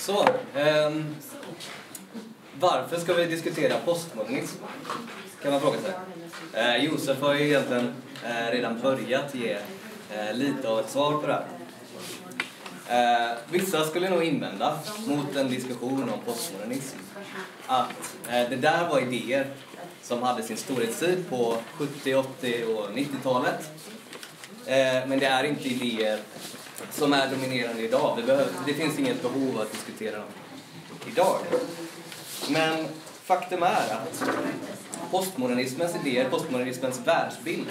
Så, ehm, varför ska vi diskutera postmodernism? Kan man fråga sig. Eh, Josef har ju egentligen eh, redan börjat ge eh, lite av ett svar på det här. Eh, vissa skulle nog invända mot en diskussion om postmodernism att eh, det där var idéer som hade sin storhetstid på 70, 80 och 90-talet. Eh, men det är inte idéer som är dominerande idag. Det, behöver, det finns inget behov att diskutera dem idag. Men faktum är att postmodernismens idéer, postmodernismens världsbild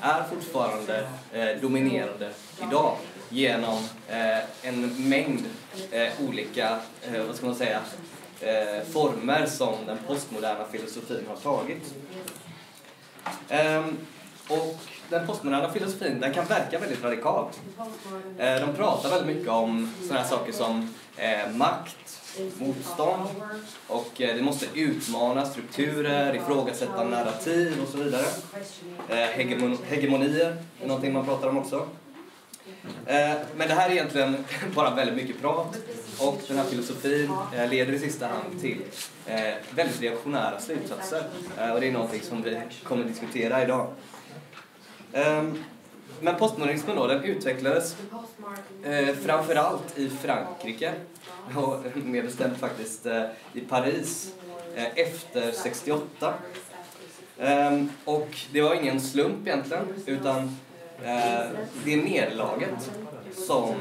är fortfarande eh, dominerande idag genom eh, en mängd eh, olika, eh, vad ska man säga, eh, former som den postmoderna filosofin har tagit. Ehm, och den postmoderna filosofin den kan verka väldigt radikal. Eh, de pratar väldigt mycket om sådana här saker som eh, makt, motstånd och eh, det måste utmana strukturer, ifrågasätta narrativ och så vidare. Hegemon hegemonier är någonting man pratar om också. Men det här är egentligen bara väldigt mycket prat och den här filosofin leder i sista hand till väldigt reaktionära slutsatser och det är någonting som vi kommer att diskutera idag. Ehm, men postmodernismen då, den utvecklades eh, framförallt i Frankrike och mer bestämt faktiskt eh, i Paris eh, efter 68. Ehm, och det var ingen slump egentligen utan Eh, det nederlaget som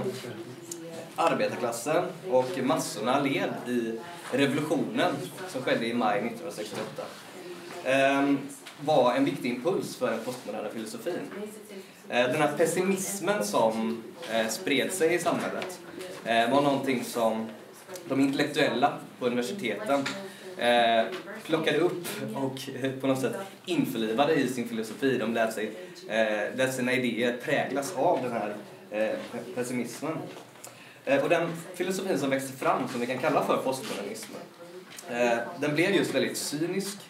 arbetarklassen och massorna led i revolutionen som skedde i maj 1968 var en viktig impuls för den postmoderna filosofin. Eh, den här pessimismen som eh, spred sig i samhället var någonting som de intellektuella på universiteten eh, plockade upp och på något sätt införlivade i sin filosofi. De lät, sig, eh, lät sina idéer präglas av den här eh, pessimismen. Eh, och den filosofin som växte fram, som vi kan kalla för postmodernismen, eh, den blev just väldigt cynisk, eh,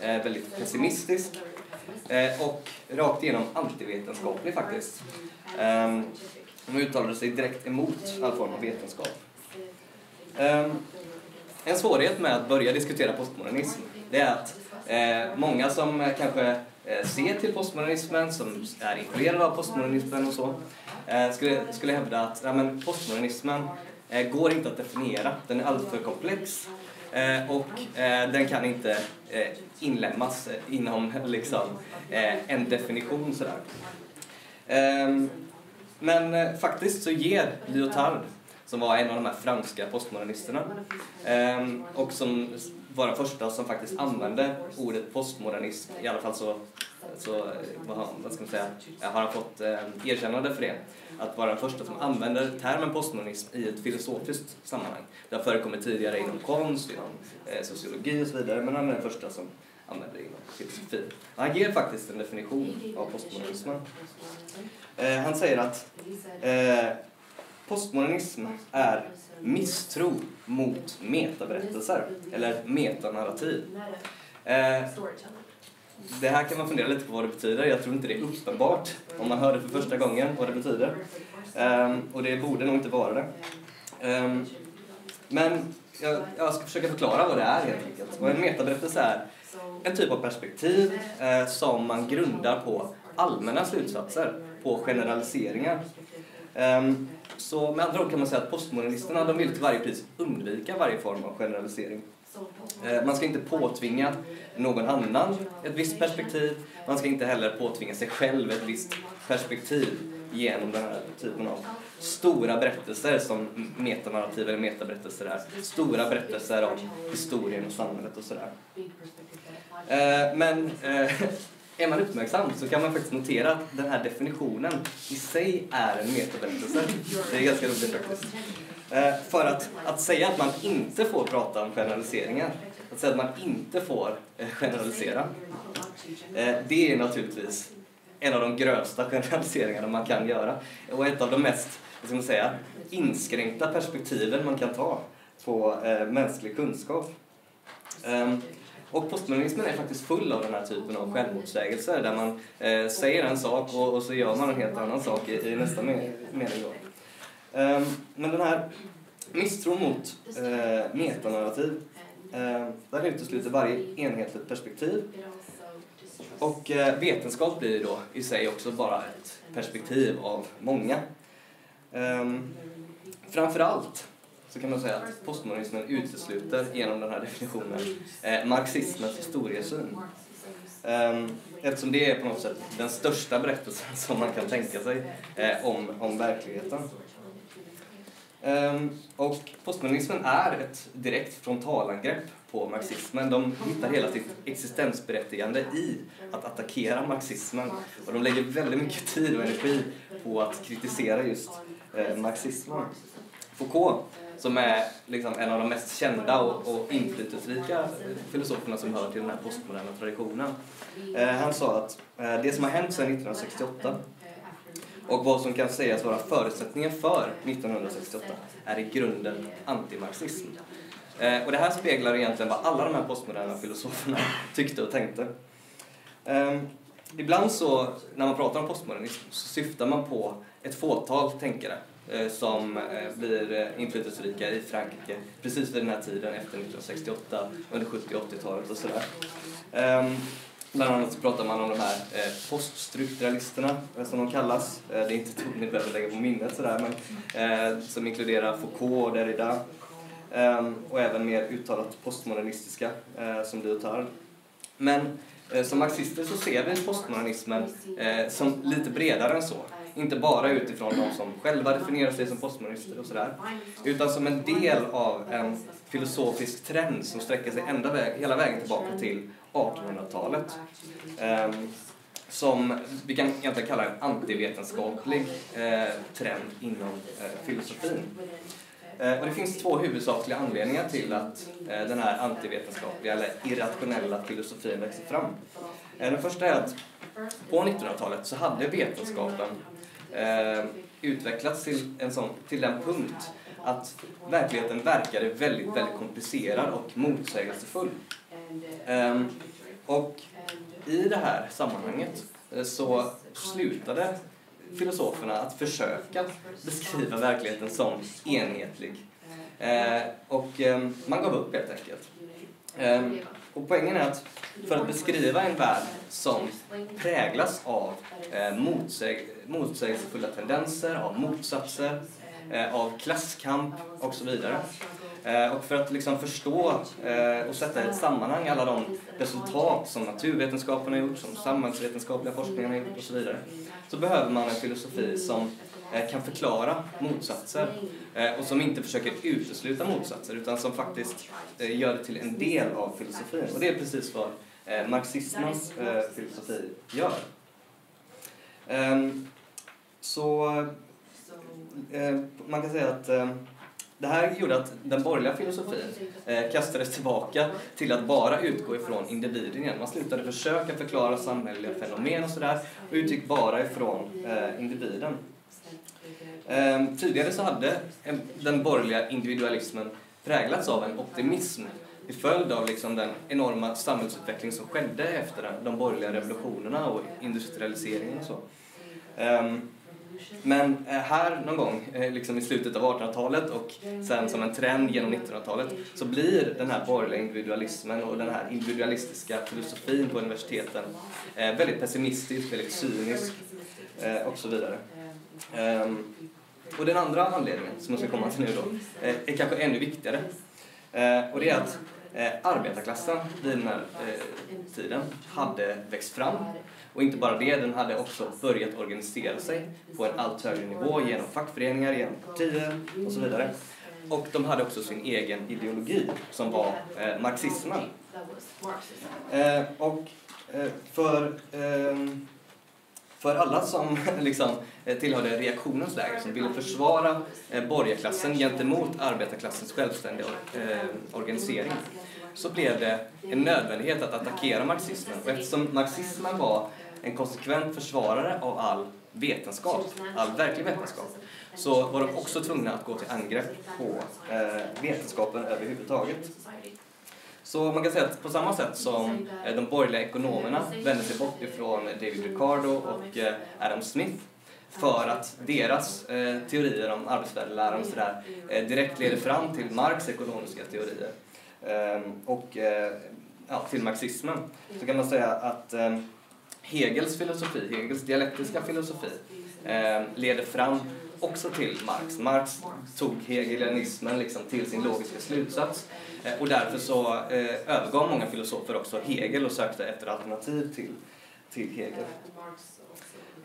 Eh, väldigt pessimistisk eh, och rakt igenom antivetenskaplig faktiskt. Ehm, hon uttalade sig direkt emot all form av vetenskap. Ehm, en svårighet med att börja diskutera postmodernism det är att eh, många som kanske eh, ser till postmodernismen, som är influerade av postmodernismen och så, eh, skulle, skulle hävda att ja, men postmodernismen eh, går inte att definiera. Den är alltför komplex eh, och eh, den kan inte eh, inlämnas eh, inom liksom, eh, en definition sådär. Ehm, men eh, faktiskt så ger Lyotard som var en av de här franska postmodernisterna ehm, och som var den första som faktiskt använde ordet postmodernism, i alla fall så, så vad, ska man säga, har han fått eh, erkännande för det. Att vara den första som använder termen postmodernism i ett filosofiskt sammanhang. Det har förekommit tidigare inom konst, inom eh, sociologi och så vidare, men han är den första som använder det inom filosofin. Han ger faktiskt en definition av postmodernismen. Eh, han säger att eh, Postmodernism är misstro mot metaberättelser, eller metanarrativ. Eh, det här kan man fundera lite på vad det betyder. Jag tror inte det är uppenbart om man hör det för första gången vad det betyder. Eh, och det borde nog inte vara det. Eh, men jag, jag, ska försöka förklara vad det är helt enkelt. Och en metaberättelse är en typ av perspektiv eh, som man grundar på allmänna slutsatser, på generaliseringar. Um, så med andra ord kan man säga att postmodernisterna de vill till varje pris undvika varje form av generalisering. Uh, man ska inte påtvinga någon annan ett visst perspektiv. Man ska inte heller påtvinga sig själv ett visst perspektiv genom den här typen av stora berättelser som metanarrativ eller metaberättelser är. Stora berättelser om historien och samhället och sådär. Eh, men eh, är man uppmärksam så kan man faktiskt notera att den här definitionen i sig är en metaberättelse. Det är ganska roligt faktiskt. Eh, för att, att säga att man inte får prata om generaliseringar, att säga att man inte får generalisera, det är naturligtvis en av de grövsta generaliseringarna man kan göra och ett av de mest, vad ska man säga, inskränkta perspektiven man kan ta på mänsklig kunskap. Ehm, och postmodernismen är faktiskt full av den här typen av självmotsägelser där man eh, säger en sak och, och, så gör man en helt annan sak i, i nästa mening. Um, men den här misstron mot eh, metanarrativ eh, där utesluter varje enhetligt perspektiv och eh, vetenskap blir då i sig också bara ett perspektiv av många. Um, framförallt så kan man säga att postmodernismen utesluter genom den här definitionen eh, marxismens historiesyn. Eh, eftersom det är på något sätt den största berättelsen som man kan tänka sig eh, om, om verkligheten. Um, och postmodernismen är ett direkt frontalangrepp på marxismen. De hittar hela sitt existensberättigande i att attackera marxismen och de lägger väldigt mycket tid och energi på att kritisera just eh, marxismen. Foucault, som är liksom en av de mest kända och, och inflytelserika filosoferna som hör till den här postmoderna traditionen, eh, han sa att eh, det som har hänt sedan 1968 och vad som kan sägas vara förutsättningen för 1968 är i grunden antimarxism. Eh, och det här speglar egentligen vad alla de här postmoderna filosoferna tyckte och tänkte. Eh, ibland så, när man pratar om postmodernism, så syftar man på ett fåtal tänkare Eh, som eh, blir eh, inflytelserika i Frankrike precis vid den här tiden efter 1968, under 70 och 80-talet och sådär. Ehm, bland annat så pratar man om de här poststrukturalisterna, som de kallas. Det är inte ett ord ni behöver lägga på minnet sådär, men som inkluderar Foucault och Derrida. Ehm, och även mer uttalat postmodernistiska, som Lyotard. Men som marxister så ser vi postmodernismen som lite bredare än så. Inte bara utifrån de som själva definierar sig som postmodernister och sådär. Utan som en del av en filosofisk trend som sträcker sig ända väg, hela vägen tillbaka till 1800-talet. Um, ehm, som vi kan egentligen kalla en antivetenskaplig eh, trend inom eh, filosofin. Eh, och det finns två huvudsakliga anledningar till att eh, den här antivetenskapliga eller irrationella filosofin växer fram. Eh, den första är att på 1900-talet så hade vetenskapen Eh, utvecklats till, en sån, till den punkt att verkligheten verkade väldigt, väldigt komplicerad och motsägelsefull. Eh, och i det här sammanhanget eh, så slutade filosoferna att försöka beskriva verkligheten som enhetlig. Eh, och ehm, man gav upp helt enkelt. Ehm, och poängen är att för att beskriva en värld som präglas av eh, motsäg motsägelsefulla tendenser, av motsatser, eh, av klasskamp och så vidare. Eh, och för att liksom förstå eh, och sätta i ett sammanhang alla de resultat som naturvetenskapen har gjort, som samhällsvetenskapliga forskningen har gjort och så vidare, så behöver man en filosofi som Eh, kan förklara motsatser eh, och som inte försöker utesluta motsatser utan som faktiskt eh, gör det till en del av filosofin. Och det är precis vad marxismens filosofi gör. Ehm, så man kan säga att det här gjorde att den borgerliga filosofin kastades tillbaka till att bara utgå ifrån individen igen. Man slutade försöka förklara samhälleliga fenomen och sådär och utgick bara ifrån individen. Ehm, tidigare så hade en, den borgerliga individualismen präglats av en optimism till följd av liksom den enorma samhällsutveckling som skedde efter de borgerliga revolutionerna och industrialiseringen och så. Ehm, men eh, här någon gång, eh, liksom i slutet av 1800-talet och sen som en trend genom 1900-talet så blir den här borgerliga individualismen och den här individualistiska filosofin på universiteten eh, väldigt pessimistisk, väldigt cynisk och så vidare. Ehm, och den andra anledningen som jag ska komma till nu då eh, är kanske ännu viktigare. Eh, och det är att eh, arbetarklassen vid den här tiden hade växt fram och inte bara det, den hade också börjat organisera sig på en allt högre nivå genom fackföreningar, genom partier och så vidare. Och de hade också sin egen ideologi som var marxismen. Och för, ehm, för alla som liksom, eh, tillhörde reaktionens läger som ville försvara eh, borgarklassen gentemot arbetarklassens självständiga eh, organisering så blev det en nödvändighet att attackera marxismen. Och eftersom marxismen var en konsekvent försvarare av all vetenskap, all verklig vetenskap, så var de också tvungna att gå till angrepp på eh, vetenskapen överhuvudtaget. Så man kan säga att på samma sätt som eh, de borgerliga ekonomerna vände sig bort ifrån David Ricardo och eh, Adam Smith för att deras eh, teorier om arbetsvärdeläran och sådär eh, direkt leder fram till Marx ekonomiska teorier eh, och eh, ja, till marxismen. Så kan man säga att Hegels filosofi, Hegels dialektiska filosofi leder fram också till Marx. Marx tog hegelianismen liksom till sin logiska slutsats eh, och därför så eh, övergav många filosofer också Hegel och sökte efter alternativ till, till Hegel.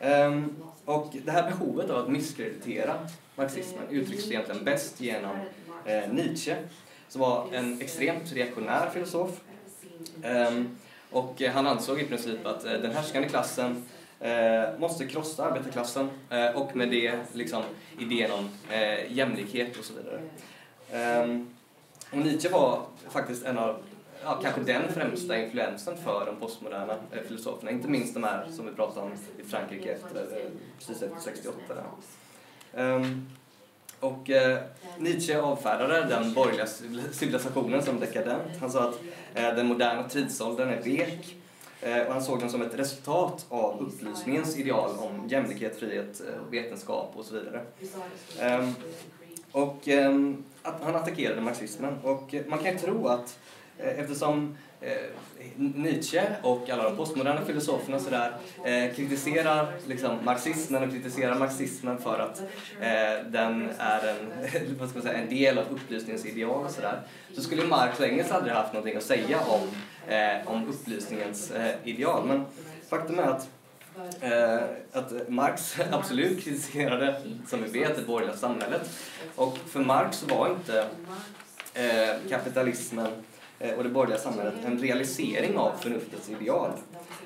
Um, och det här behovet av att misskreditera marxismen uttrycks egentligen bäst genom eh, Nietzsche, som var en extremt reaktionär filosof. Um, och han ansåg i princip att eh, den härskande klassen eh, måste krossa arbetarklassen eh, och med det liksom, idén om eh, jämlikhet och så vidare. Ehm, och Nietzsche var faktiskt en av ja, kanske den främsta influensen för de postmoderna eh, filosoferna. Inte minst de här som vi pratade om i Frankrike efter, eh, precis efter 68. Um, ehm, och eh, Nietzsche avfärdade den borgerliga civilisationen som dekadent. Han sa att eh, den moderna tidsåldern är vek och han såg den som ett resultat av upplysningens ideal om jämlikhet, frihet, eh, vetenskap och så vidare. Um, och um, han attackerade marxismen och man kan ju tro att Eh, eftersom eh, Eh, Nietzsche och alla de postmoderna filosoferna så eh, kritiserar liksom, marxismen och kritiserar marxismen för att eh, den är en, vad ska man säga, en del av upplysningens ideal och sådär. Så skulle Marx och Engels aldrig haft någonting att säga om, eh, om upplysningens eh, ideal. Men faktum är att eh, att Marx absolut kritiserade, som vi vet, det borgerliga samhället. Och för Marx var inte eh, kapitalismen Eh, och det borgerliga samhället en realisering av förnuftets ideal,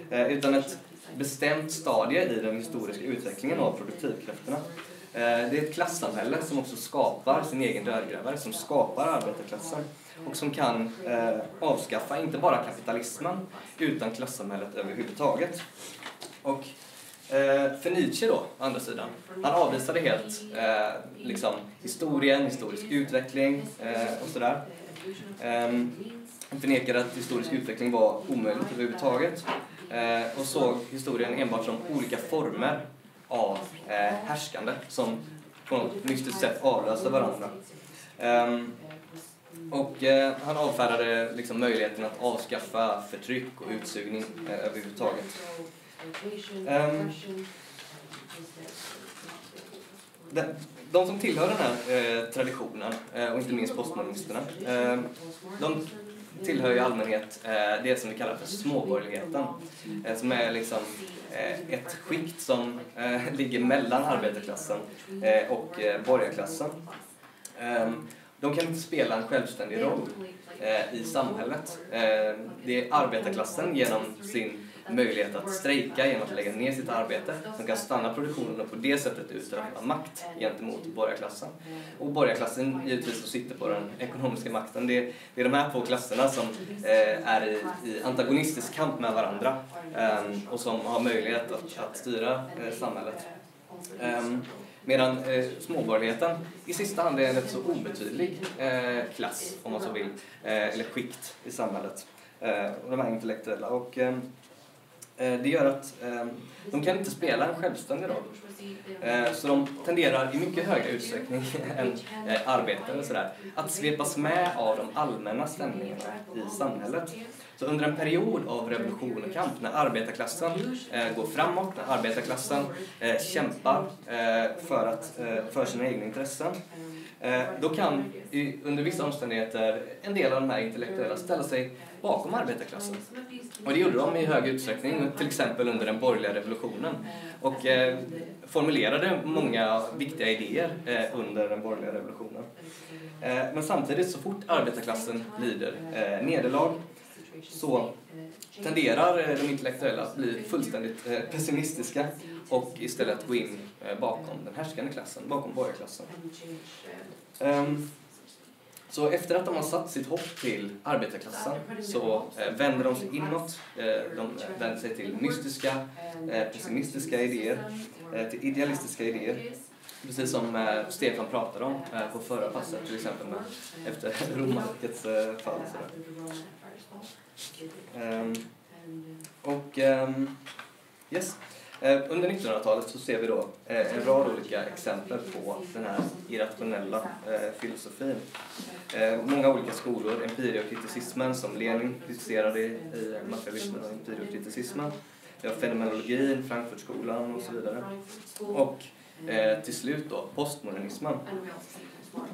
eh, utan ett bestämt stadie i den historiska utvecklingen av produktivkrafterna. Eh, det är ett klassamhälle som också skapar sin egen dödgrävare, som skapar arbetarklassen och som kan avskaffa inte bara kapitalismen utan klassamhället överhuvudtaget. Och för Nietzsche då, å andra sidan, han avvisade helt liksom, historien, historisk utveckling och sådär. Ehm, förnekade att historisk utveckling var omöjligt överhuvudtaget eh, och såg historien enbart som olika former av eh, härskande som på något mystiskt sätt avlöste varandra. Um, och eh, han avfärdade liksom möjligheten att avskaffa förtryck och utsugning eh, överhuvudtaget. Um, de, de som tillhör den här eh, traditionen, eh, och inte minst postmodernisterna, eh, de tillhör ju i allmänhet eh, det som vi kallar för småborgerligheten. Eh, som är liksom eh, ett skikt som eh, ligger mellan arbetarklassen eh, och eh, borgarklassen. Ehm, de kan inte spela en självständig roll i samhället. Ehm, det är arbetarklassen genom sin möjlighet att strejka genom att lägga ner sitt arbete som kan stanna produktionen och på det sättet utöva makt gentemot borgarklassen. Och borgarklassen givetvis som sitter på den ekonomiska makten. Det är, det är de här två klasserna som eh, är i, i, antagonistisk kamp med varandra eh, och som har möjlighet att, att styra eh, samhället. Ehm, medan eh, småborgerligheten i sista hand är en rätt så obetydlig eh, klass, om man så vill, eh, eller skikt i samhället. Eh, de här intellektuella. Och, Eh, Eh, det gör att ehm, de kan inte spela en självständig roll. Eh, så de tenderar i mycket högre utsträckning än eh, arbetare och sådär, att svepas med av de allmänna stämningarna i samhället. Så under en period av revolution och kamp, när arbetarklassen går framåt, när arbetarklassen kämpar för, att, för sina egna intressen, då kan under vissa omständigheter en del av de här intellektuella ställa sig bakom arbetarklassen. Och det gjorde de i hög utsträckning, till exempel under den borgerliga revolutionen. Och eh, formulerade många viktiga idéer eh, under den borgerliga revolutionen. Eh, men samtidigt, så fort arbetarklassen lider eh, nederlag så tenderar eh, de intellektuella att bli fullständigt eh, pessimistiska och istället gå in bakom den härskande klassen, bakom borgarklassen. Um, så efter att de har satt sitt hopp till arbetarklassen så eh, vänder de sig inåt. Eh, de eh, vänder sig till mystiska, eh, pessimistiska idéer, eh, till idealistiska idéer. Precis som eh, Stefan pratade om eh, på förra passet, till exempel med, efter romarrikets eh, fall. Um, och um, yes. Eh, under 1900-talet så ser vi då eh, en rad olika exempel på den här irrationella eh, filosofin. Många olika skolor, empiriokriticismen som Lenin kritiserade i materialismen och empiriokriticismen. Vi har fenomenologin, Frankfurtskolan och så vidare. Och till slut då postmodernismen.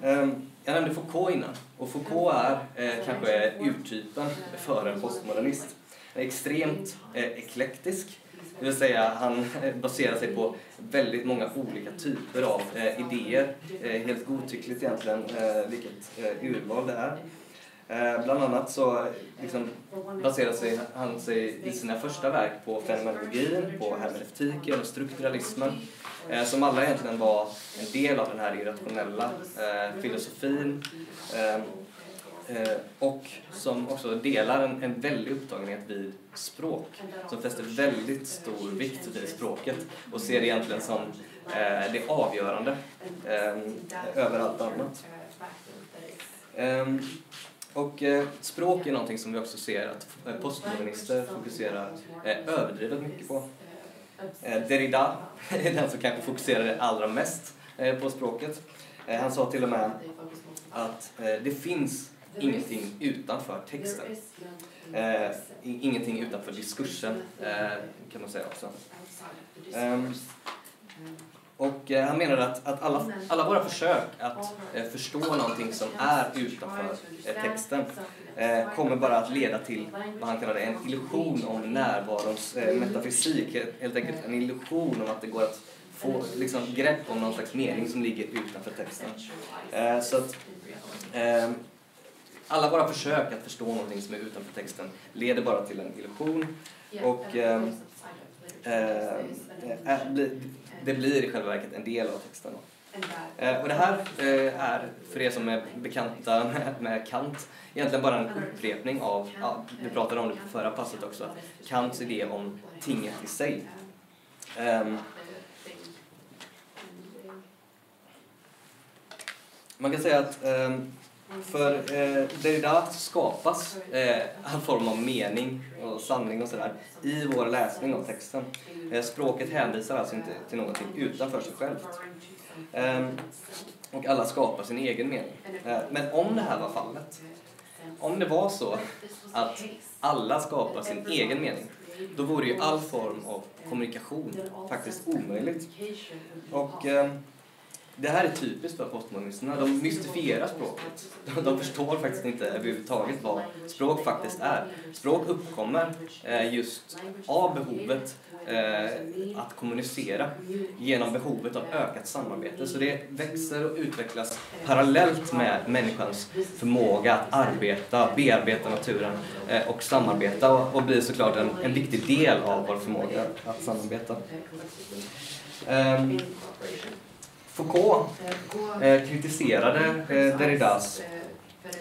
Jag nämnde Foucault innan och Foucault är kanske urtypen för en postmodernist. Extremt eklektisk det vill säga han eh, baserar sig på väldigt många olika typer av eh, idéer. Eh, helt godtyckligt egentligen eh, vilket eh, urval det är. Eh, bland annat så liksom, baserar sig han sig i sina första verk på fenomenologin, på hermeneutiken och strukturalismen eh, som alla egentligen var en del av den här irrationella eh, filosofin Eh, Eh, och som också delar en, en väldig upptagenhet vid språk. Som fäster väldigt stor vikt vid språket och ser det egentligen som eh, det avgörande eh, över allt annat. Eh, och eh, språk är någonting som vi också ser att postkommunister postmodernister fokuserar eh, överdrivet mycket på. Eh, Derrida är den som kanske fokuserar allra mest på språket. Han sa till och med att det finns ingenting utanför texten. Eh, ingenting utanför diskursen, eh, kan man säga också. Um, och eh, han menade att, att alla, alla våra försök att eh, förstå någonting som är utanför eh, texten eh, kommer bara att leda till vad han kallade en illusion om närvarons metafysik. Helt enkelt en illusion om att det går att få liksom, grepp om någon slags mening som ligger utanför texten. så att, alla våra försök att förstå någonting som är utanför texten leder bara till en illusion. Och eh, eh, det blir i själva verket en del av texten. Eh, och det här eh, är, för er som är bekanta med, med Kant, egentligen bara en upprepning av, ja, vi pratade om det på förra passet också, Kants idé om tinget i sig. Ehm, man kan säga att ehm, för eh, Derrida skapas eh, all form av mening och sanning och sådär i vår läsning av texten. Eh, språket hänvisar alltså inte till någonting utanför sig självt. Eh, och alla skapar sin egen mening. Eh, men om det här var fallet, om det var så att alla skapar sin egen mening, då vore ju all form av kommunikation faktiskt omöjligt. Och eh, det här är typiskt för postmodernisterna. De mystifierar språket. De förstår faktiskt inte överhuvudtaget vad språk faktiskt är. Språk uppkommer eh, just av behovet eh, att kommunicera genom behovet av ökat samarbete. Så det växer och utvecklas parallellt med människans förmåga att arbeta, bearbeta naturen eh, och samarbeta och blir såklart en, en viktig del av vår förmåga att samarbeta. Ehm, Foucault eh, kritiserade eh, Derridas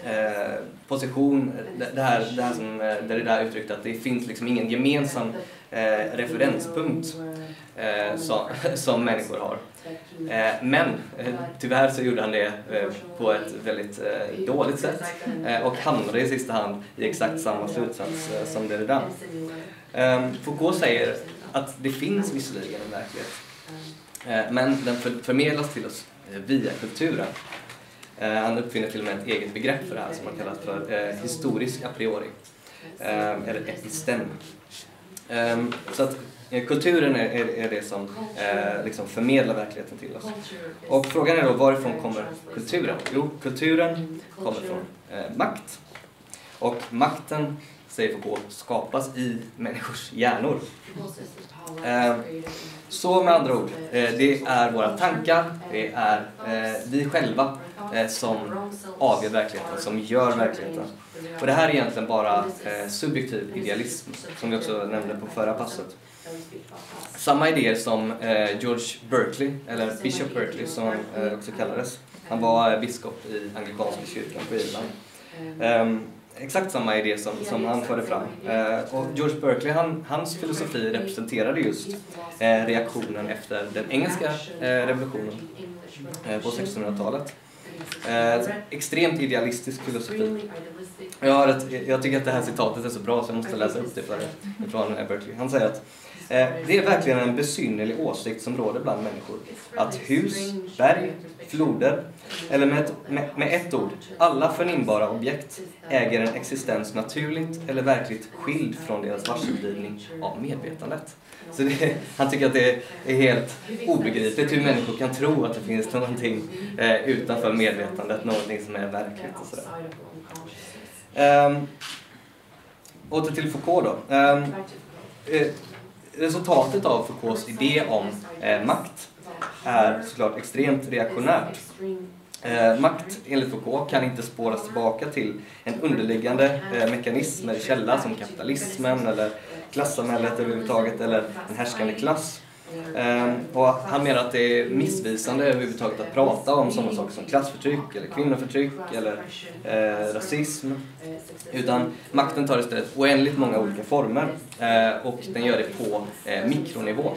eh, position, det här, det här som eh, Derrida uttryckte att det finns liksom ingen gemensam eh, referenspunkt eh, som, som människor har. Eh, men eh, tyvärr så gjorde han det på ett väldigt dåligt sätt. Och hamnade i sista hand i exakt samma slutsats som Derrida. Foucault säger att det finns visserligen en verklighet. Eh, Eh, men den förmedlas till oss eh, via kulturen. Eh, han uppfinner till och med ett eget begrepp för det här som han kallar för historisk a priori, eller epistem. Ehm, så att kulturen är, det som liksom förmedlar verkligheten till oss. Och frågan är då varifrån kommer kulturen? Jo, kulturen kommer från makt. Och makten säger Foucault, skapas i människors hjärnor. Eh, så med andra ord, eh, det är våra tankar, det är eh, vi själva eh, som avgör verkligheten, som gör verkligheten. Och det här är egentligen bara eh, subjektiv idealism, som vi också nämnde på förra passet. Samma idéer som eh, George Berkeley, eller Bishop Berkeley som han också kallades. Han var biskop i anglikanska kyrkan på Irland. Ehm, Exakt samma idé som, som han förde fram. Eh, och George Berkeley, han, hans filosofi representerade just eh, reaktionen efter den engelska eh, revolutionen eh, på 1600-talet. Eh, extremt idealistisk filosofi. Jag, ett, jag tycker att det här citatet är så bra så jag måste läsa upp det för er Berkeley. Han säger att Eh, det är verkligen en besynnerlig åsikt som råder bland människor. Att hus, berg, floder, eller med ett, med, med ett ord, alla förnimbara objekt äger en existens naturligt eller verkligt skild från deras varseldrivning av medvetandet. Så det, han tycker att det är helt obegripligt hur människor kan tro att det finns någonting eh, utanför medvetandet, någonting som är verkligt och sådär. Um, åter till Foucault då. Um, resultatet av Foucaults idé om eh, makt är såklart extremt reaktionärt. Eh, makt, enligt Foucault, kan inte spåras tillbaka till en underliggande eh, mekanism eller källa som kapitalismen eller klassamhället överhuvudtaget eller en härskande klass. Ehm, och han menar att det är missvisande överhuvudtaget att prata om sådana saker som klassförtryck eller kvinnoförtryck eller eh, rasism. Utan makten tar istället oändligt många olika former eh, och den gör det på eh, mikronivå.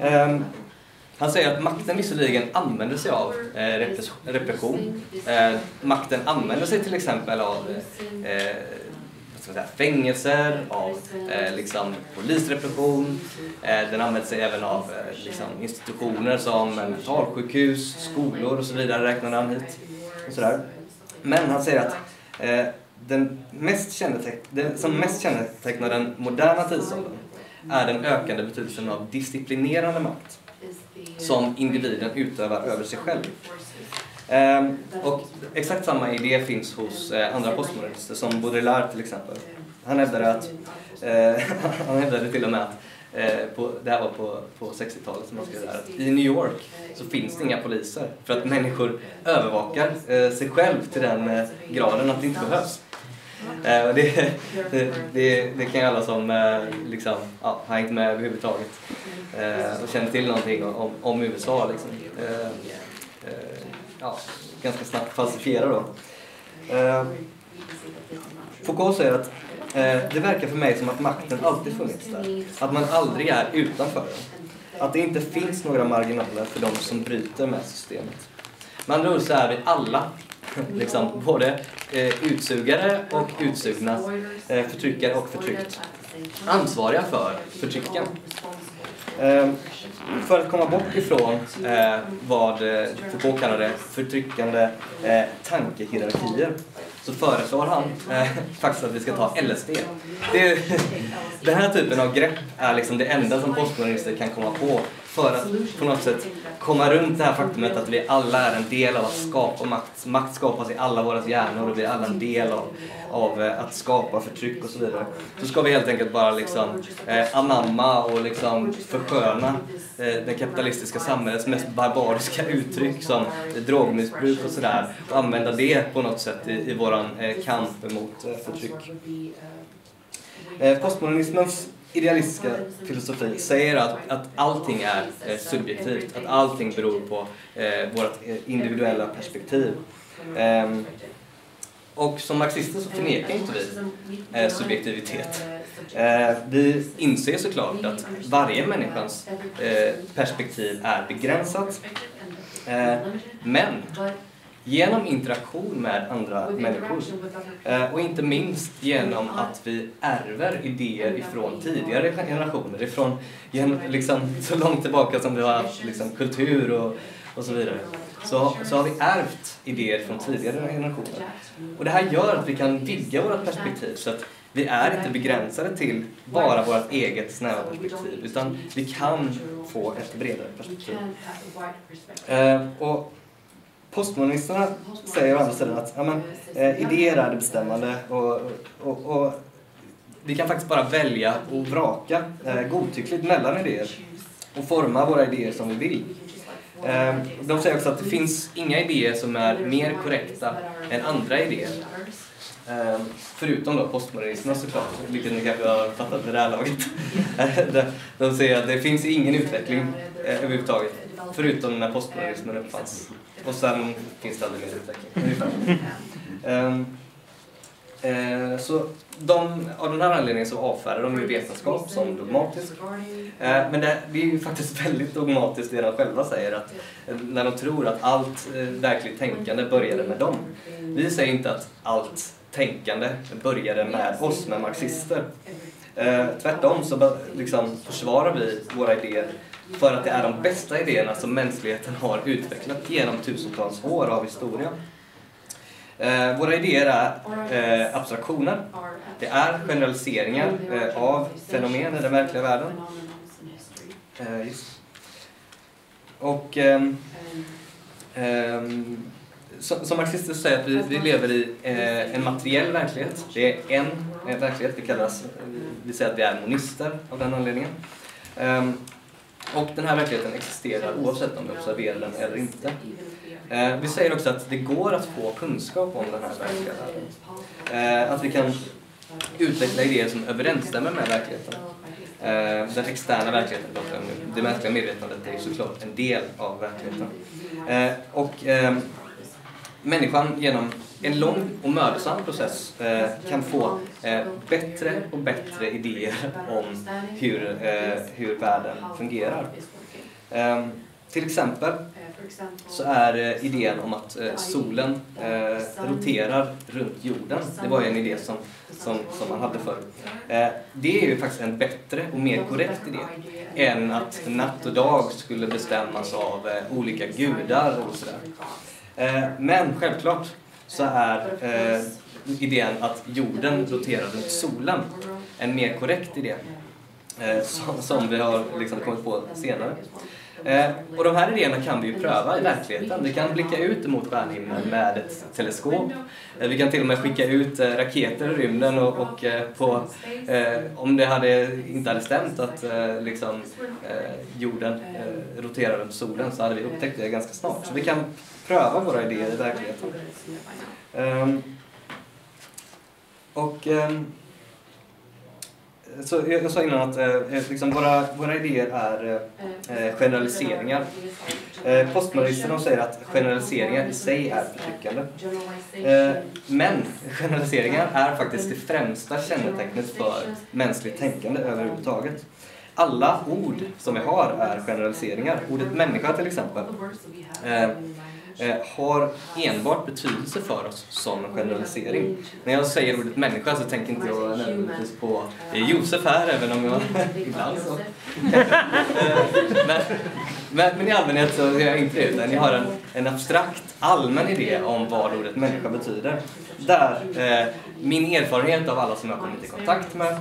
Eh, han säger att makten visserligen använder sig av eh, repression. Eh, makten använder sig till exempel av eh, säga, fängelser, av eh, liksom, polisrepression. Eh, den använder sig även av eh, liksom, institutioner som mentalsjukhus, skolor och så vidare räknar han hit. Och sådär. Men han säger att eh, den mest det som mest kännetecknar den moderna tidsåldern är den ökande betydelsen av disciplinerande makt som individen utövar över sig själv. Ehm, och exakt samma idé finns hos eh, andra postmodernister som Baudrillard till exempel. Han hävdade, att, eh, han hävdade till och med att eh, på, det här var på, på 60-talet som man skrev där, att i New York så finns det inga poliser för att människor övervakar eh, sig själv till den eh, graden att det inte behövs. Eh, det, det, det, det, kan ju alla som eh, liksom, ja, har hängt med överhuvudtaget eh, och känner till någonting om, om USA liksom, eh, ja, ganska snabbt falsifiera då. Eh, Foucault säger att eh, det verkar för mig som att makten alltid funnits där. Att man aldrig är utanför den. Att det inte finns några marginaler för de som bryter med systemet. Med andra ord så är vi alla liksom, både eh, utsugare och utsugna, eh, förtryckare och förtryckt, ansvariga för förtrycken. Eh, för att komma bort ifrån eh, vad eh, Foucault kallade förtryckande eh, tankehierarkier så föreslår han eh, faktiskt att vi ska ta LSD. Det, den här typen av grepp är liksom det enda som postmodernister kan komma på för att på något sätt komma runt det här faktumet att vi alla är en del av att skapa makt. Makt skapas i alla våra hjärnor och vi är alla en del av, av eh, att skapa förtryck och så vidare. Så ska vi helt enkelt bara liksom eh, anamma och liksom försköna eh, det kapitalistiska samhällets mest barbariska uttryck som drogmissbruk och sådär och använda det på något sätt i, i våran eh, kamp mot eh, förtryck. Eh, postmodernismens idealistiska filosofi säger att, att allting är eh, subjektivt, att allting beror på eh, vårt eh, individuella perspektiv. Eh, och som marxister så förnekar inte vi eh, subjektivitet. Eh, vi inser såklart att varje människans eh, perspektiv är begränsat. Eh, men genom interaktion med andra människor. Eh, och inte minst genom att vi ärver idéer ifrån tidigare generationer, ifrån liksom, så långt tillbaka som vi har haft liksom, kultur och, och så vidare. Så, så har vi ärvt idéer från tidigare generationer. Och det här gör att vi kan vidga våra perspektiv så att vi är inte begränsade till bara vårt eget snäva perspektiv utan vi kan få ett bredare perspektiv. Eh, och Postmodernisterna säger å andra sidan att ja, men, eh, idéer är det bestämmande och, och, och, vi kan faktiskt bara välja och vraka eh, godtyckligt mellan idéer och forma våra idéer som vi vill. Eh, de säger också att det finns inga idéer som är mer korrekta än andra idéer. Eh, förutom då postmodernisterna såklart, vilket ni kanske har fattat vid det här laget. de, de säger att det finns ingen utveckling eh, överhuvudtaget förutom när postmodernismen uppfanns. Och sen finns det aldrig mer utveckling. Um, ehm, eh, så de, av den här anledningen så avfärdar de ju vetenskap som dogmatisk. Eh, men det, det, är ju faktiskt väldigt dogmatiskt det de själva säger, att, när de tror att allt eh, verkligt tänkande började med dem. Vi säger inte att allt tänkande började med oss, med marxister. Eh, tvärtom så liksom, försvarar vi våra idéer för att det är de bästa idéerna som mänskligheten har utvecklat genom tusentals år av historia. Eh, våra idéer är eh, abstraktioner. Det är generaliseringar eh, av fenomen i den verkliga världen. Eh, och ehm, ehm som marxister säger att vi, vi lever i eh, en materiell verklighet. Det är en, en verklighet, vi, kallas, eh, vi säger att vi är monister av den anledningen. Ehm, och den här verkligheten existerar oavsett om vi observerar den eller inte. Eh, vi säger också att det går att få kunskap om den här verkliga världen. Eh, att vi kan utveckla idéer som överensstämmer med verkligheten. Eh, den externa verkligheten, det mänskliga medvetandet är såklart en del av verkligheten. Och ehm, människan genom en lång och mödosam process eh, kan få eh, bättre och bättre idéer om hur, eh, hur världen fungerar. Ehm, till exempel så är eh, idén om att eh, solen eh, roterar runt jorden, det var ju en idé som, som, som man hade förr. Eh, det är ju faktiskt en bättre och mer korrekt idé än att natt och dag skulle bestämmas av eh, olika gudar och sådär. Men självklart så är idén att jorden roterar runt solen en mer korrekt idé som, vi har liksom kommit på senare. Eh, och de här idéerna kan vi ju pröva i verkligheten. Vi kan blicka ut mot stjärnhimlen med ett teleskop. Eh, vi kan till och med skicka ut eh, raketer i rymden och, och eh, på, eh, om det hade, inte hade stämt att eh, liksom, jorden roterar runt solen så hade vi upptäckt det ganska snart. Så vi kan pröva våra idéer i verkligheten. Um, och um, så jag sa innan att eh, eh, liksom våra, våra idéer är eh, eh generaliseringar. Eh, postmodernisterna säger att generaliseringar i sig är förtryckande. Eh, men generaliseringar är faktiskt det främsta kännetecknet för mänskligt tänkande överhuvudtaget. Alla ord som vi har är generaliseringar. Ordet människa till exempel eh, Eh, har enbart betydelse för oss som generalisering. När jag säger ordet människa så tänker inte jag nödvändigtvis på eh, Josef här, även om jag ibland så... Eh, men, men, men, i allmänhet så är jag inte det, utan jag har en, en abstrakt, allmän idé om vad ordet människa betyder. Där eh, min erfarenhet av alla som jag kommit i kontakt med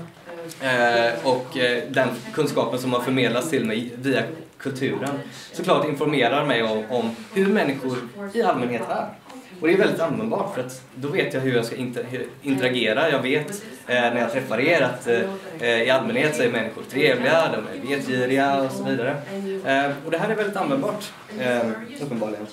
eh, och eh, den kunskapen som har förmedlats till mig via kulturen såklart informerar mig om, om hur människor i allmänhet är. Och det är väldigt användbart för att då vet jag hur jag ska interagera. Jag vet eh, när jag träffar er att eh, eh, i allmänhet så är människor trevliga, de är vetgiriga och så vidare. Eh, och det här är väldigt användbart, eh, uppenbarligen.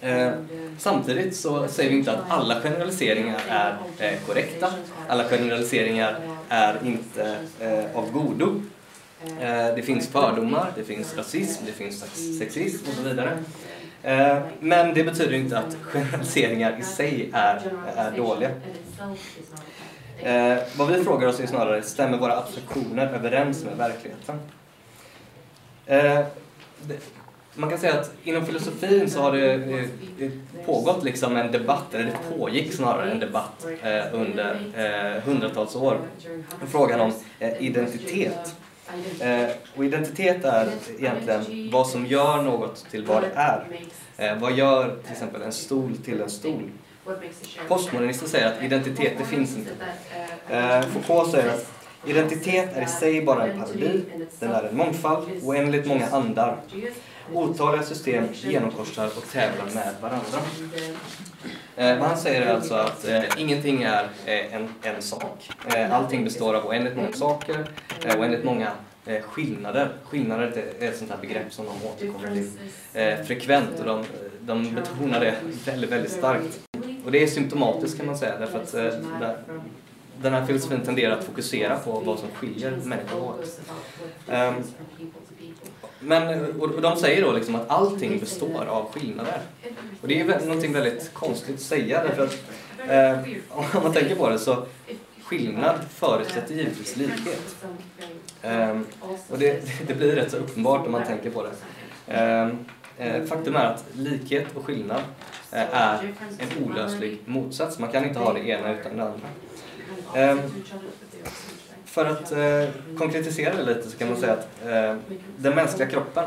Eh, samtidigt så säger vi inte att alla generaliseringar är eh, korrekta. Alla generaliseringar är inte eh, av godo. Eh, det finns fördomar, det finns rasism, det finns sexism och så vidare. Eh, men det betyder inte att generaliseringar i sig är, är dåliga. Eh, vad vi frågar oss är snarare, stämmer våra abstraktioner överens med verkligheten? Man kan säga att inom filosofin så har det, pågått liksom en debatt, eller det pågick snarare en debatt under hundratals år. Frågan om identitet. Eh, och identitet är egentligen vad som gör något till vad det är. Eh, vad gör till exempel en stol till en stol? Postmodernister säger att identitet, det finns inte. Eh, Foucault säger att identitet är i sig bara en parodi, den är en mångfald, oändligt många andar. Otaliga system genomkorsar och tävlar med varandra. Eh, han säger är alltså att eh, ingenting är eh, en, en sak. Eh, allting består av oändligt många saker, eh, oändligt många eh, skillnader. Skillnader är ett sånt här begrepp som de återkommer till eh, frekvent och de, de betonar det väldigt, väldigt starkt. Och det är symptomatiskt kan man säga därför att eh, den här filosofin tenderar att fokusera på vad som skiljer människor åt. Um, men, och de säger då liksom att allting består av skillnader. Och det är ju någonting väldigt konstigt att säga därför att eh, om man tänker på det så skillnad förutsätter givetvis likhet. Eh, och det, det, blir rätt så uppenbart om man tänker på det. Ehm, eh, faktum är att likhet och skillnad eh, är en olöslig motsats. Man kan inte ha det ena utan det andra. Ehm, för att eh, konkretisera det lite så kan man säga att eh, den mänskliga kroppen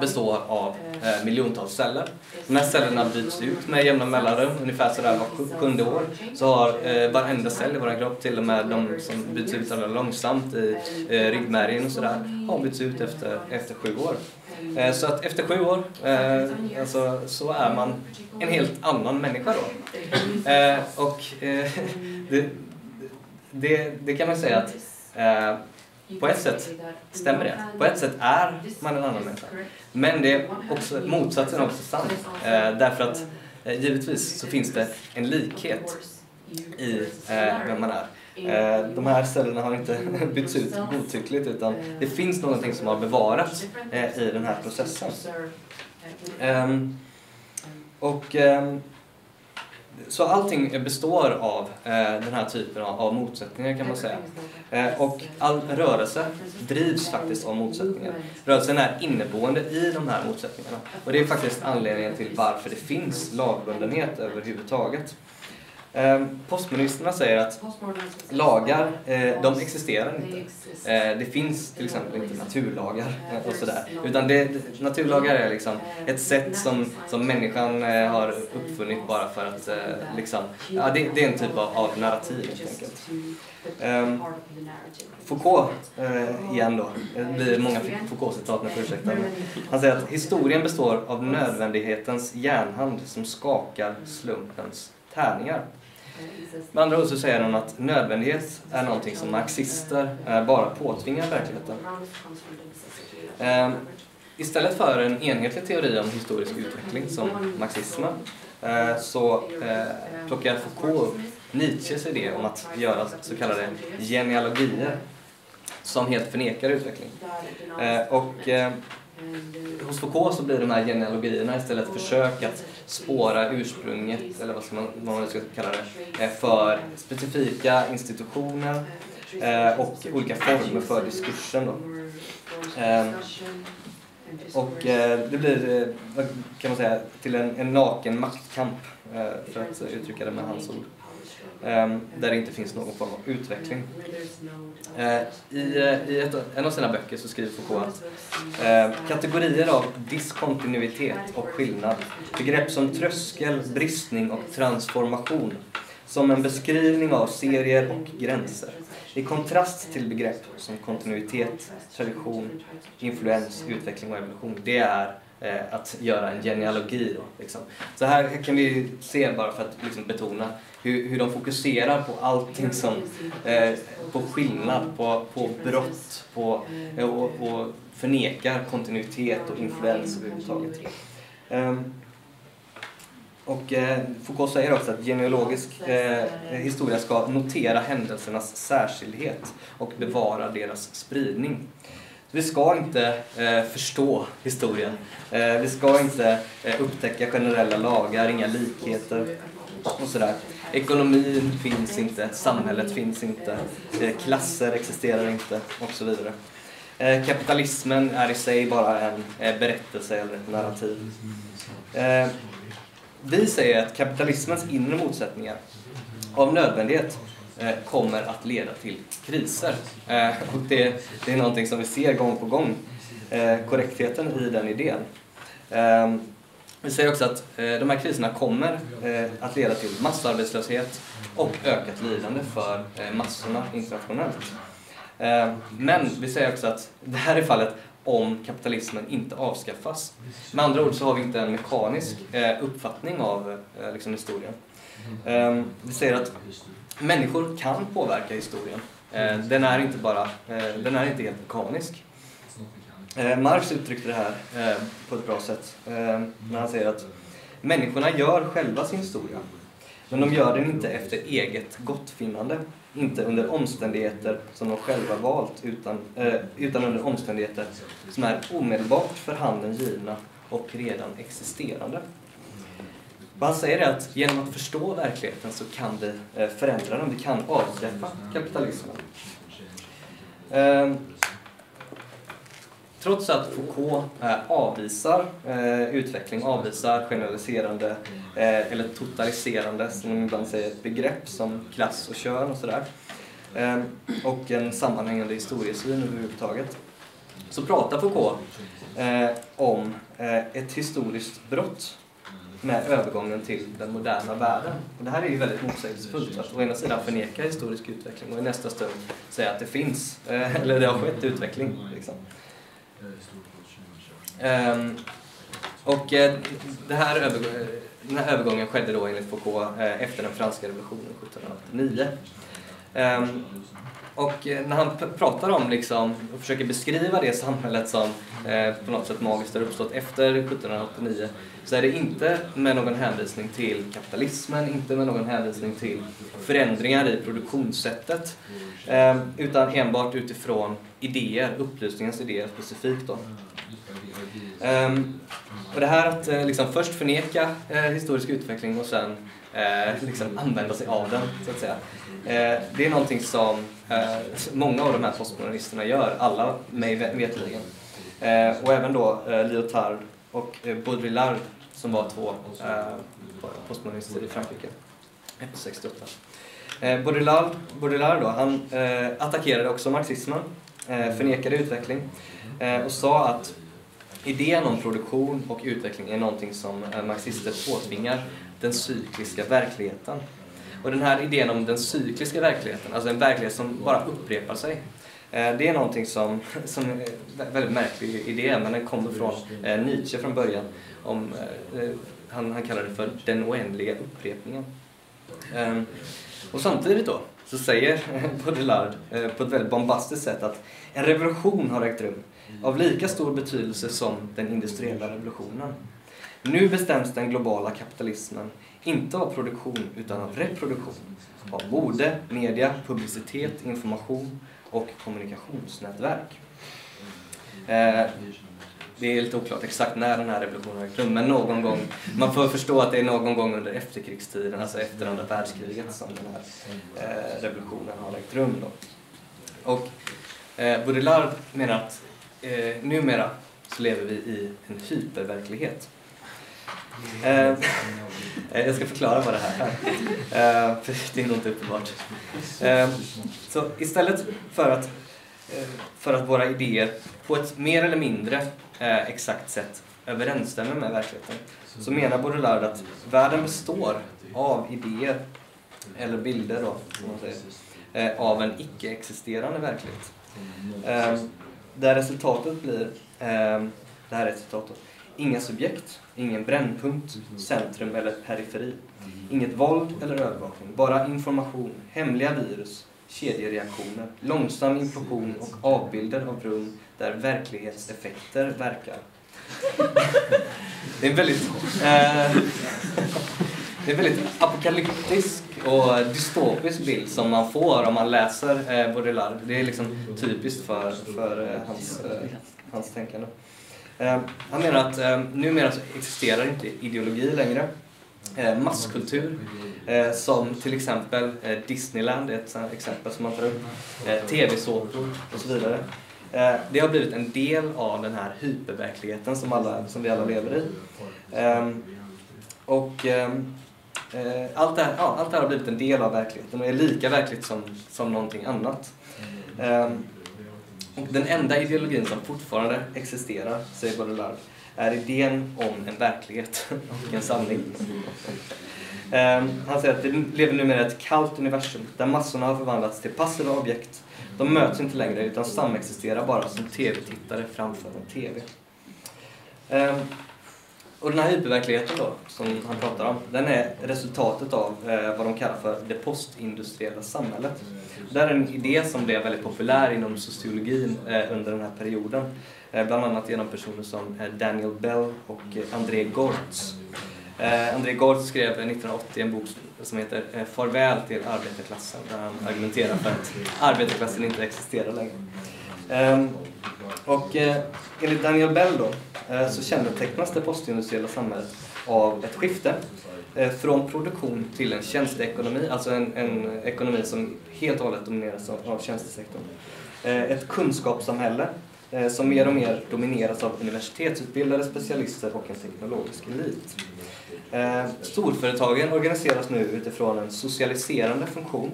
består av eh, miljontals celler. De här cellerna byts ut med jämna mellanrum, ungefär sådär var sjunde år. Så har varenda cell i vår kropp, till och med de som byts ut allra långsamt i ryggmärgen och sådär, har bytts ut efter, efter sju år. Så att efter sju år eh, alltså, så är man en helt annan människa då. Eh, och eh, det, det, det, kan man säga att eh, på ett sätt stämmer det. På ett sätt är man en annan människa. Men det är också, motsatsen är också sant. Eh, därför att eh, givetvis så finns det en likhet i eh, vem man är. Eh, de här cellerna har inte bytts ut godtyckligt utan det finns någonting som har bevarats eh, i den här processen. Ehm, och ehm, så allting består av eh, den här typen av, av motsättningar kan man säga. Eh, och all rörelse drivs faktiskt av motsättningar. Rörelsen är inneboende i de här motsättningarna. Och det är faktiskt anledningen till varför det finns lagbundenhet överhuvudtaget. Ehm, postmodernisterna säger att lagar, eh, de existerar inte. Eh, det finns till exempel inte naturlagar och sådär. Utan det, naturlagar är liksom ett sätt som, som människan eh, har uppfunnit bara för att liksom, ja det, det är en typ av, av narrativ helt enkelt. Um, Foucault, uh, igen då, det blir många Foucault-citat, får ursäkta. Han säger att historien består av nödvändighetens järnhand som skakar slumpens tärningar. Med andra ord så säger han att nödvändighet är någonting som marxister eh, bara påtvingar verkligheten. Ehm, istället för en enhetlig teori om historisk utveckling som marxismen eh, så eh, plockar Foucault upp Nietzsches idé om att göra så kallade genealogier som helt förnekar utveckling. Och ehm, hos Foucault så blir de här genealogierna istället försök att spåra ursprunget, eller vad, ska man, vad man ska kalla det, eh, för specifika institutioner eh, och olika former för diskursen. Då. Eh, och det blir, kan man säga, till en, en naken maktkamp, för att uttrycka det med hans ord. Ehm, där det inte finns någon form av utveckling. Eh, I, eh, i ett, en av sina böcker så skriver Foucault att eh, kategorier av diskontinuitet och skillnad, begrepp som tröskel, bristning och transformation, som en beskrivning av serier och gränser, i kontrast till begrepp som kontinuitet, tradition, influens, utveckling och evolution. Det är Eh, att göra en genealogi. Då, liksom. Så här kan vi se, bara för att liksom, betona, hur, hur de fokuserar på allting som, eh, på skillnad, på, på brott, på, eh, och, och förnekar kontinuitet och influens överhuvudtaget. Um, och eh, Foucault säger också att genealogisk eh, historia ska notera händelsernas särskildhet och bevara deras spridning. Vi ska inte eh, förstå historien. Eh, vi ska inte eh, upptäcka generella lagar, inga likheter och sådär. Ekonomin finns inte, samhället finns inte, eh, klasser existerar inte och så vidare. Eh, kapitalismen är i sig bara en eh, berättelse eller ett narrativ. Eh, vi säger att kapitalismens inre motsättningar av nödvändighet Eh, kommer att leda till kriser. Eh, och det, det är någonting som vi ser gång på gång, eh, korrektheten i den idén. Ehm, vi säger också att de här kriserna kommer att leda till massarbetslöshet och ökat lidande för massorna internationellt. Ehm, men vi säger också att det här är fallet om kapitalismen inte avskaffas. Med andra ord så har vi inte en mekanisk uppfattning av liksom historien. Ehm, vi säger att människor kan påverka historien. Eh, den, är inte bara, eh, den är inte helt mekanisk. Eh, Marx uttryckte det här eh, på ett bra sätt eh, när han säger att människorna gör själva sin historia. Men de gör den inte efter eget gottfinnande, inte under omständigheter som de själva valt, utan, eh, utan under omständigheter som är omedelbart för handen givna och redan existerande. Vad han säger är att genom att förstå verkligheten så kan vi eh, förändra den, vi kan avskaffa kapitalismen. Eh, trots att Foucault eh, avvisar utveckling, avvisar generaliserande eller totaliserande, som man ibland säger, begrepp som klass och kön och sådär, och en sammanhängande historiesyn överhuvudtaget så pratar Foucault om ett historiskt brott med övergången till den moderna världen. Och det här är ju väldigt motsägelsefullt. Att å ena sidan förneka historisk utveckling och i nästa stund säga att det finns, eh, eller det har skett utveckling. Liksom. Ehm, och eh, det här den här övergången skedde då enligt Foucault eh, efter den franska revolutionen 1789. Och eh, när han pratar om liksom, och försöker beskriva det samhället som eh, på något sätt magiskt har uppstått efter 1789 så är det inte med någon hänvisning till kapitalismen, inte med någon hänvisning till förändringar i produktionssättet eh, utan enbart utifrån idéer, upplysningens idéer specifikt. Då. Eh, och det här att eh, liksom först förneka eh, historisk utveckling och sen eh, liksom använda sig av den, så att säga. Eh, det är någonting som eh, många av de här postmodernisterna gör, alla mig veterligen. Eh, och även då eh, Lyotard och eh, Baudrillard som var två eh, postmodernister i Frankrike 68. Eh, Baudrillard, Baudrillard då, han attackerade också marxismen, förnekade utveckling och sa att idén om produktion och utveckling är någonting som marxister påtvingar den cykliska verkligheten. Och den här idén om den cykliska verkligheten, alltså en verklighet som bara upprepar sig, eh, det är någonting som, som är en väldigt märklig idé, men den kommer från eh, Nietzsche från början. Om, eh, han, han kallar det för den oändliga upprepningen. Ehm, och samtidigt då så säger Baudrillard på ett väldigt bombastiskt sätt att en revolution har ägt rum av lika stor betydelse som den industriella revolutionen. Nu bestäms den globala kapitalismen inte av produktion utan av reproduktion. Av mode, media, publicitet, information och kommunikationsnätverk. Eh, det är lite oklart exakt när den här revolutionen har ägt rum, men någon gång, man får förstå att det är någon gång under efterkrigstiden, alltså efter andra världskriget som den här eh, revolutionen har ägt rum. Då. Och eh, Baudrillard menar att eh, numera så lever vi i en hyperverklighet. Eh, jag ska förklara vad det här är, eh, för det är nog inte uppenbart. Eh, så istället för att, eh, för att våra idéer på ett mer eller mindre eh, exakt sätt överensstämmer med verkligheten så menar Baudrillard att världen består av idéer, eller bilder då, som man säger, eh, av en icke-existerande verklighet. Eh, där resultatet blir, det här är ett citat då, Inga subjekt, ingen brännpunkt, centrum eller periferi. Inget våld eller övervakning, bara information, hemliga virus, kedjereaktioner, långsam implosion och avbilder av rum där verklighetseffekter verkar. Det är väldigt, eh, det är väldigt apokalyptisk och dystopisk bild som man får om man läser eh, Baudrillard. Det är liksom typiskt för, för eh, hans, eh, hans tänkande. Ehm, han menar att ehm, numera så existerar inte ideologi längre. Ehm, masskultur, som till exempel Disneyland är ett exempel som man tar upp, tv-såpor och så vidare. Det har blivit en del av den här hyperverkligheten som, alla, som vi alla lever i. Och eh, allt det, här, ja, allt det här har blivit en del av verkligheten och är lika verkligt som, som någonting annat. Och den enda ideologin som fortfarande existerar, säger Baudrillard, är idén om en verklighet och en sanning. Ehm, han säger att vi lever numera ett kallt universum där massorna har förvandlats till passiva objekt. De möts inte längre utan samexisterar bara som tv-tittare framför en tv. Ehm, och den här hyperverkligheten då, som han pratar om, den är resultatet av eh, vad de kallar för det postindustriella samhället. Det är en idé som blev väldigt populär inom sociologin eh, under den här perioden. Eh, bland annat genom personer som eh, Daniel Bell och eh, André Gortz. Eh, André Gortz skrev 1980 en bok som heter eh, Farväl till arbetarklassen där han argumenterar för att arbetarklassen inte existerar längre. Ehm, och eh, enligt Daniel Bell då, eh, så kännetecknas det postindustriella samhället av ett skifte eh, från produktion till en tjänsteekonomi, alltså en, en ekonomi som helt och hållet domineras av, av tjänstesektorn. Ett kunskapssamhälle som mer och mer domineras av universitetsutbildade specialister och en teknologisk elit. Storföretagen organiseras nu utifrån en socialiserande funktion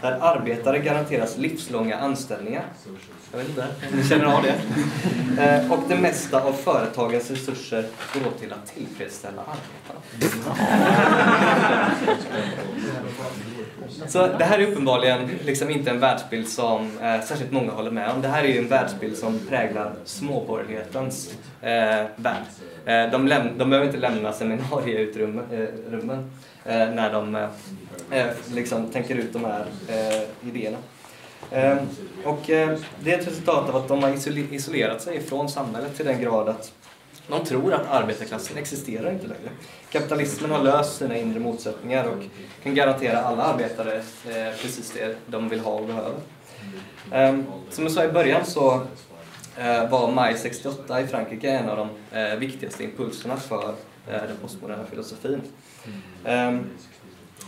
där arbetare garanteras livslånga anställningar. Jag vet inte om ni känner av det. Eh, och det mesta av företagens resurser går åt till att tillfredsställa arbetarna. Så det här är uppenbarligen liksom inte en världsbild som eh, särskilt många håller med om. Det här är ju en världsbild som präglar småborgerlighetens eh, värld. Eh, de, läm- de behöver inte lämna seminarieutrymmen eh, eh, när de eh, eh, liksom tänker ut de här eh, idéerna. Ehm, och ehm, det är ett resultat av att de har isolerat sig från samhället till den grad att de tror att arbetarklassen existerar inte längre. Kapitalismen har löst sina inre motsättningar och kan garantera alla arbetare eh, precis det de vill ha och behöver. Ehm, som jag sa i början så eh, var maj 68 i Frankrike en av de eh, viktigaste impulserna för den postmoderna filosofin.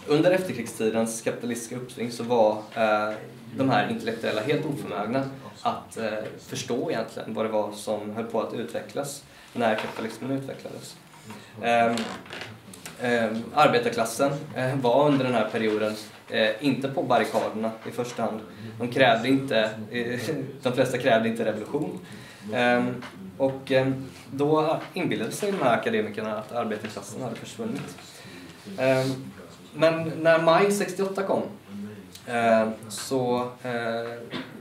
Under efterkrigstidens kapitalistiska uppsving så var de här intellektuella helt oförmögna att eh, förstå egentligen vad det var som höll på att utvecklas när kapitalismen utvecklades. Eh, eh, arbetarklassen eh, var under den här perioden eh, inte på barrikaderna i första hand. De krävde inte, eh, de flesta krävde inte revolution. Eh, och eh, då inbillade sig de här akademikerna att arbetarklassen hade försvunnit. Eh, men när maj 68 kom Eh, så eh,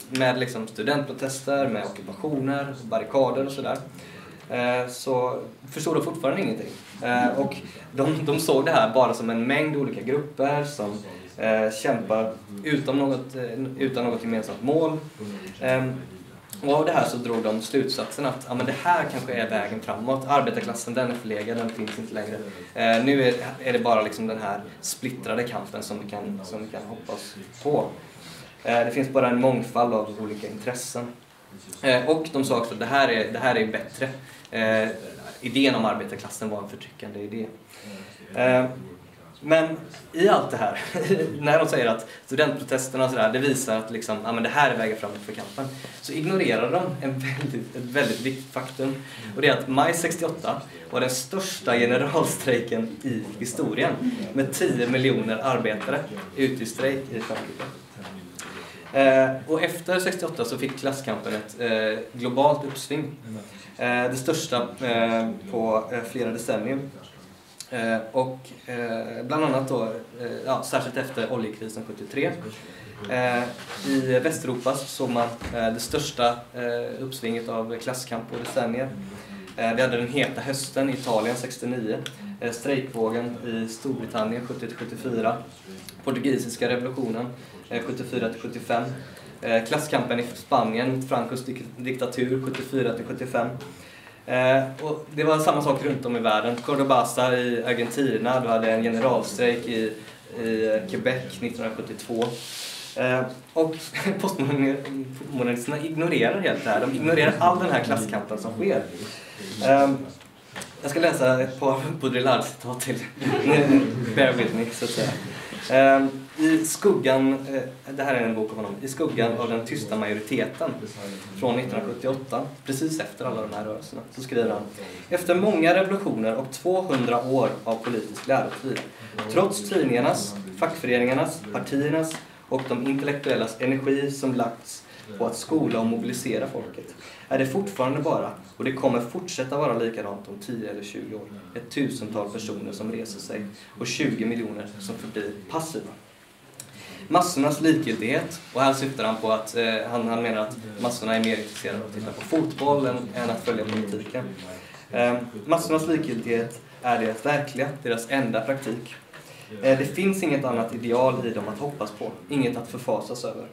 med liksom studentprotester, med ockupationer, barrikader och sådär eh, så förstod de fortfarande ingenting. Och de, de såg det här bara som en mängd olika grupper som kämpar utan något, utan något gemensamt mål. Ehm, och av det här så drog de slutsatsen att ja, men det här kanske är vägen framåt. Arbetarklassen den är förlegad, den finns inte längre. Eh, nu är, är det bara liksom den här splittrade kampen som vi kan, som vi kan hoppas på. Eh, det finns bara en mångfald av olika intressen. Eh, och de sa också att det här är, det här är bättre. Eh, idén om arbetarklassen var en förtryckande idé. Eh, men i allt det här, när de säger att studentprotesterna och sådär, det visar att liksom, ja, men det här är vägen framåt för kampen, så ignorerar de en väldigt, ett väldigt viktigt faktum. Och det är att maj 68 var den största generalstrejken i historien med 10 miljoner arbetare ute i strejk i Frankrike. Eh, och efter 68 så fick klasskampen ett eh, globalt uppsving. Eh, det största eh, på eh, flera decennier. Eh, och eh, bland annat då, eh, ja, särskilt efter oljekrisen 73. Eh, I Västeuropa så såg man eh, det största eh, uppsvinget av klasskamp på decennier. Eh, vi hade den heta hösten i Italien 69, eh, strejkvågen i Storbritannien 70-74, portugisiska revolutionen eh, 74-75, eh, klasskampen i Spanien mot Francos diktatur 74-75. Eh, och det var samma sak runt om i världen. Cordobasa i Argentina, du hade en generalstrejk i, i Quebec 1972. Eh, och postmodernisterna ignorerar helt det här. De ignorerar all den här klasskampen som sker. Eh, jag ska läsa ett par Baudrillard-citat till. Bear with me, så att säga. Ehm, I skuggan, eh, det här är en bok om honom, I skuggan av den tysta majoriteten från 1978, precis efter alla de här rörelserna, så skriver han Efter många revolutioner och 200 år av politisk lärotid, trots tidningarnas, fackföreningarnas, partiernas och de intellektuellas energi som lagts på att skola och mobilisera folket, är det fortfarande bara, och det kommer fortsätta vara likadant om 10 eller 20 år, ett tusental personer som reser sig och 20 miljoner som förblir passiva massornas likgiltighet. Och här syftar han på att eh, han, han menar att massorna är mer intresserade av att titta på fotboll än, än att följa politiken. Eh, massornas likgiltighet är deras verkliga, deras enda praktik. Eh, det finns inget annat ideal i dem att hoppas på, inget att förfasas över.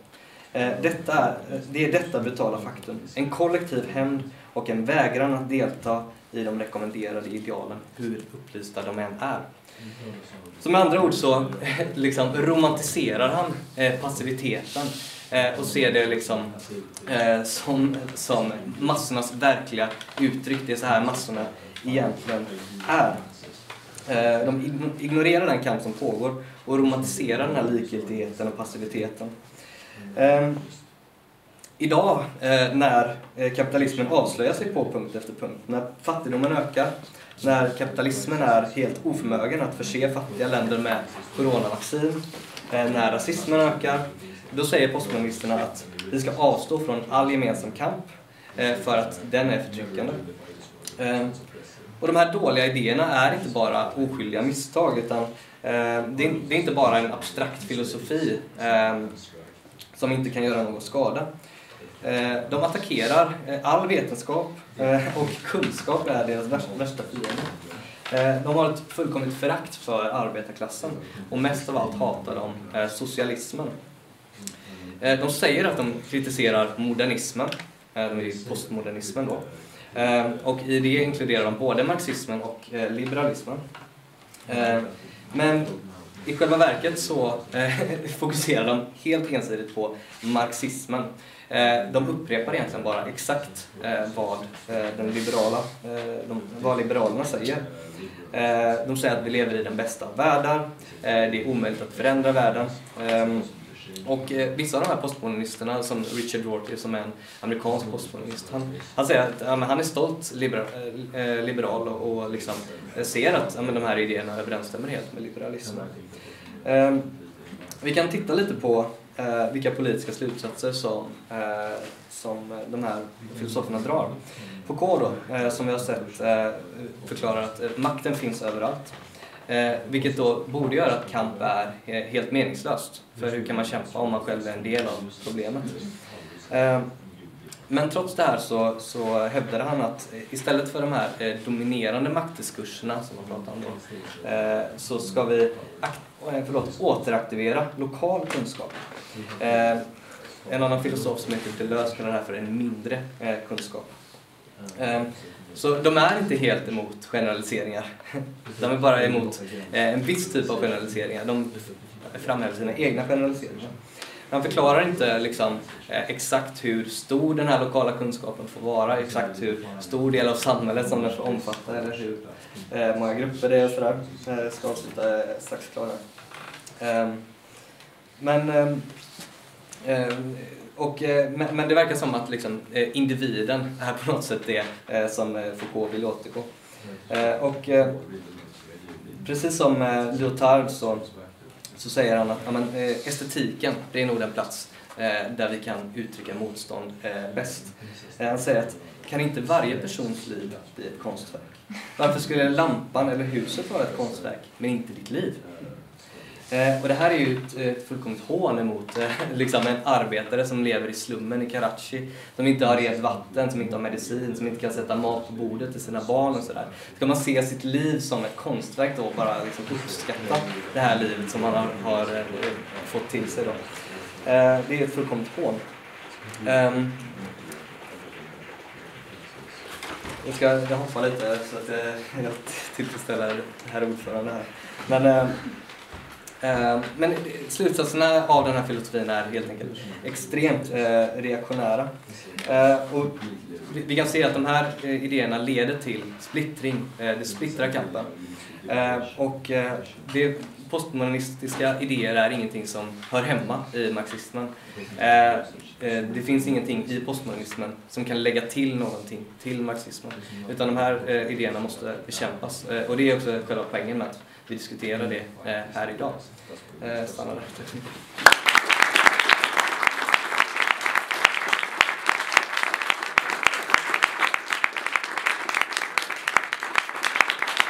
Eh, detta är, det är detta brutala faktum. En kollektiv hämnd och en vägran att delta i de rekommenderade idealen, hur upplysta de än är. Så med andra ord så liksom, romantiserar han eh, passiviteten eh, och ser det liksom, eh, som, som massornas verkliga uttryck. Det är så här massorna egentligen är. Eh, de ignorerar den kamp som pågår och romantiserar den här likgiltigheten och passiviteten. Eh, Idag eh, när eh, kapitalismen avslöjar sig på punkt efter punkt, när fattigdomen ökar, när kapitalismen är helt oförmögen att förse fattiga länder med coronavaccin, eh, när rasismen ökar, då säger postkommunisterna att vi ska avstå från all gemensam kamp eh, för att den är förtryckande. Ehm, och de här dåliga idéerna är inte bara oskyldiga misstag utan det är inte bara en abstrakt filosofi ehm, som inte kan göra någon skada. Eh, de attackerar eh, all vetenskap eh, och kunskap är deras värsta fiende. De har ett fullkomligt förakt för arbetarklassen och mest av allt hatar de socialismen. De säger att de kritiserar modernismen, postmodernismen då. Och i det inkluderar de både marxismen och liberalismen. Men i själva verket så eh, fokuserar de helt ensidigt på marxismen Eh, de upprepar egentligen bara exakt eh, vad, eh, den liberala, eh, vad liberalerna säger. Eh, de säger att vi lever i den bästa av världar, det är omöjligt att förändra världen. Ehm, och och vissa av de här postmodernisterna, som Richard Rorty som är en amerikansk postmodernist, han, han säger att ja, han är stolt liberal, eh, eh, liberal och, och liksom ser att ja, de här idéerna överensstämmer helt med liberalismen. Eh, vi kan titta lite på eh, vilka politiska slutsatser som, eh, som de här filosoferna drar. Foucault då, eh, som vi har sett, eh, förklarar att eh, makten finns överallt. Eh, vilket då borde göra att kamp är helt meningslöst. För hur kan man kämpa om man själv är en del av problemet? Eh, men trots det här så, så hävdade han att istället för de här eh, dominerande maktdiskurserna som man pratar om då, eh, så ska vi eh, förlåt, återaktivera lokal kunskap. Eh, en annan filosof som heter Deleuze kallar det här för en mindre eh, kunskap. Eh, Eh, så de är inte helt emot generaliseringar. De är bara emot en viss typ av generaliseringar. De framhäver sina egna generaliseringar. Han förklarar inte liksom, eh, exakt hur stor den här lokala kunskapen får vara, exakt hur stor del av samhället som den får omfatta eller hur eh, många grupper det är och sådär. Jag ska avsluta eh, strax klara. Eh, men, ehm, ehm, och, eh, men, men, det verkar som att liksom, eh, individen är på något sätt det eh, som Foucault vill återgå. och precis som Lyotard så så säger han att ja, men, estetiken, det är nog den plats där vi kan uttrycka motstånd bäst. Han säger att kan inte varje persons liv bli ett konstverk? Varför skulle lampan eller huset vara ett konstverk, men inte ditt liv? Eh, och det här är ju ett, ett fullkomligt hån emot eh, liksom en arbetare som lever i slummen i Karachi, som inte har rent vatten, som inte har medicin, som inte kan sätta mat på bordet till sina barn och sådär. Ska man se sitt liv som ett konstverk då och bara liksom uppskatta det här livet som man har, har eh, fått till sig då? Eh, det är ett fullkomligt hån. Ehm, jag ska jag hoppar lite så att eh, jag tillfredsställer herr ordförande här. Men, ehm, Ehm, men slutsatserna av den här filosofin är helt enkelt extremt eh, reaktionära. Ehm, och vi kan se att de här eh, idéerna leder till splittring, eh, det splittrar kampen. Ehm, och det postmodernistiska idéer är ingenting som hör hemma i marxismen. Det finns ingenting i postmodernismen som kan lägga till någonting till marxismen. Utan de här idéerna måste bekämpas. Och det är också själva poängen med att vi diskuterar det eh, här idag. Eh, stanna där.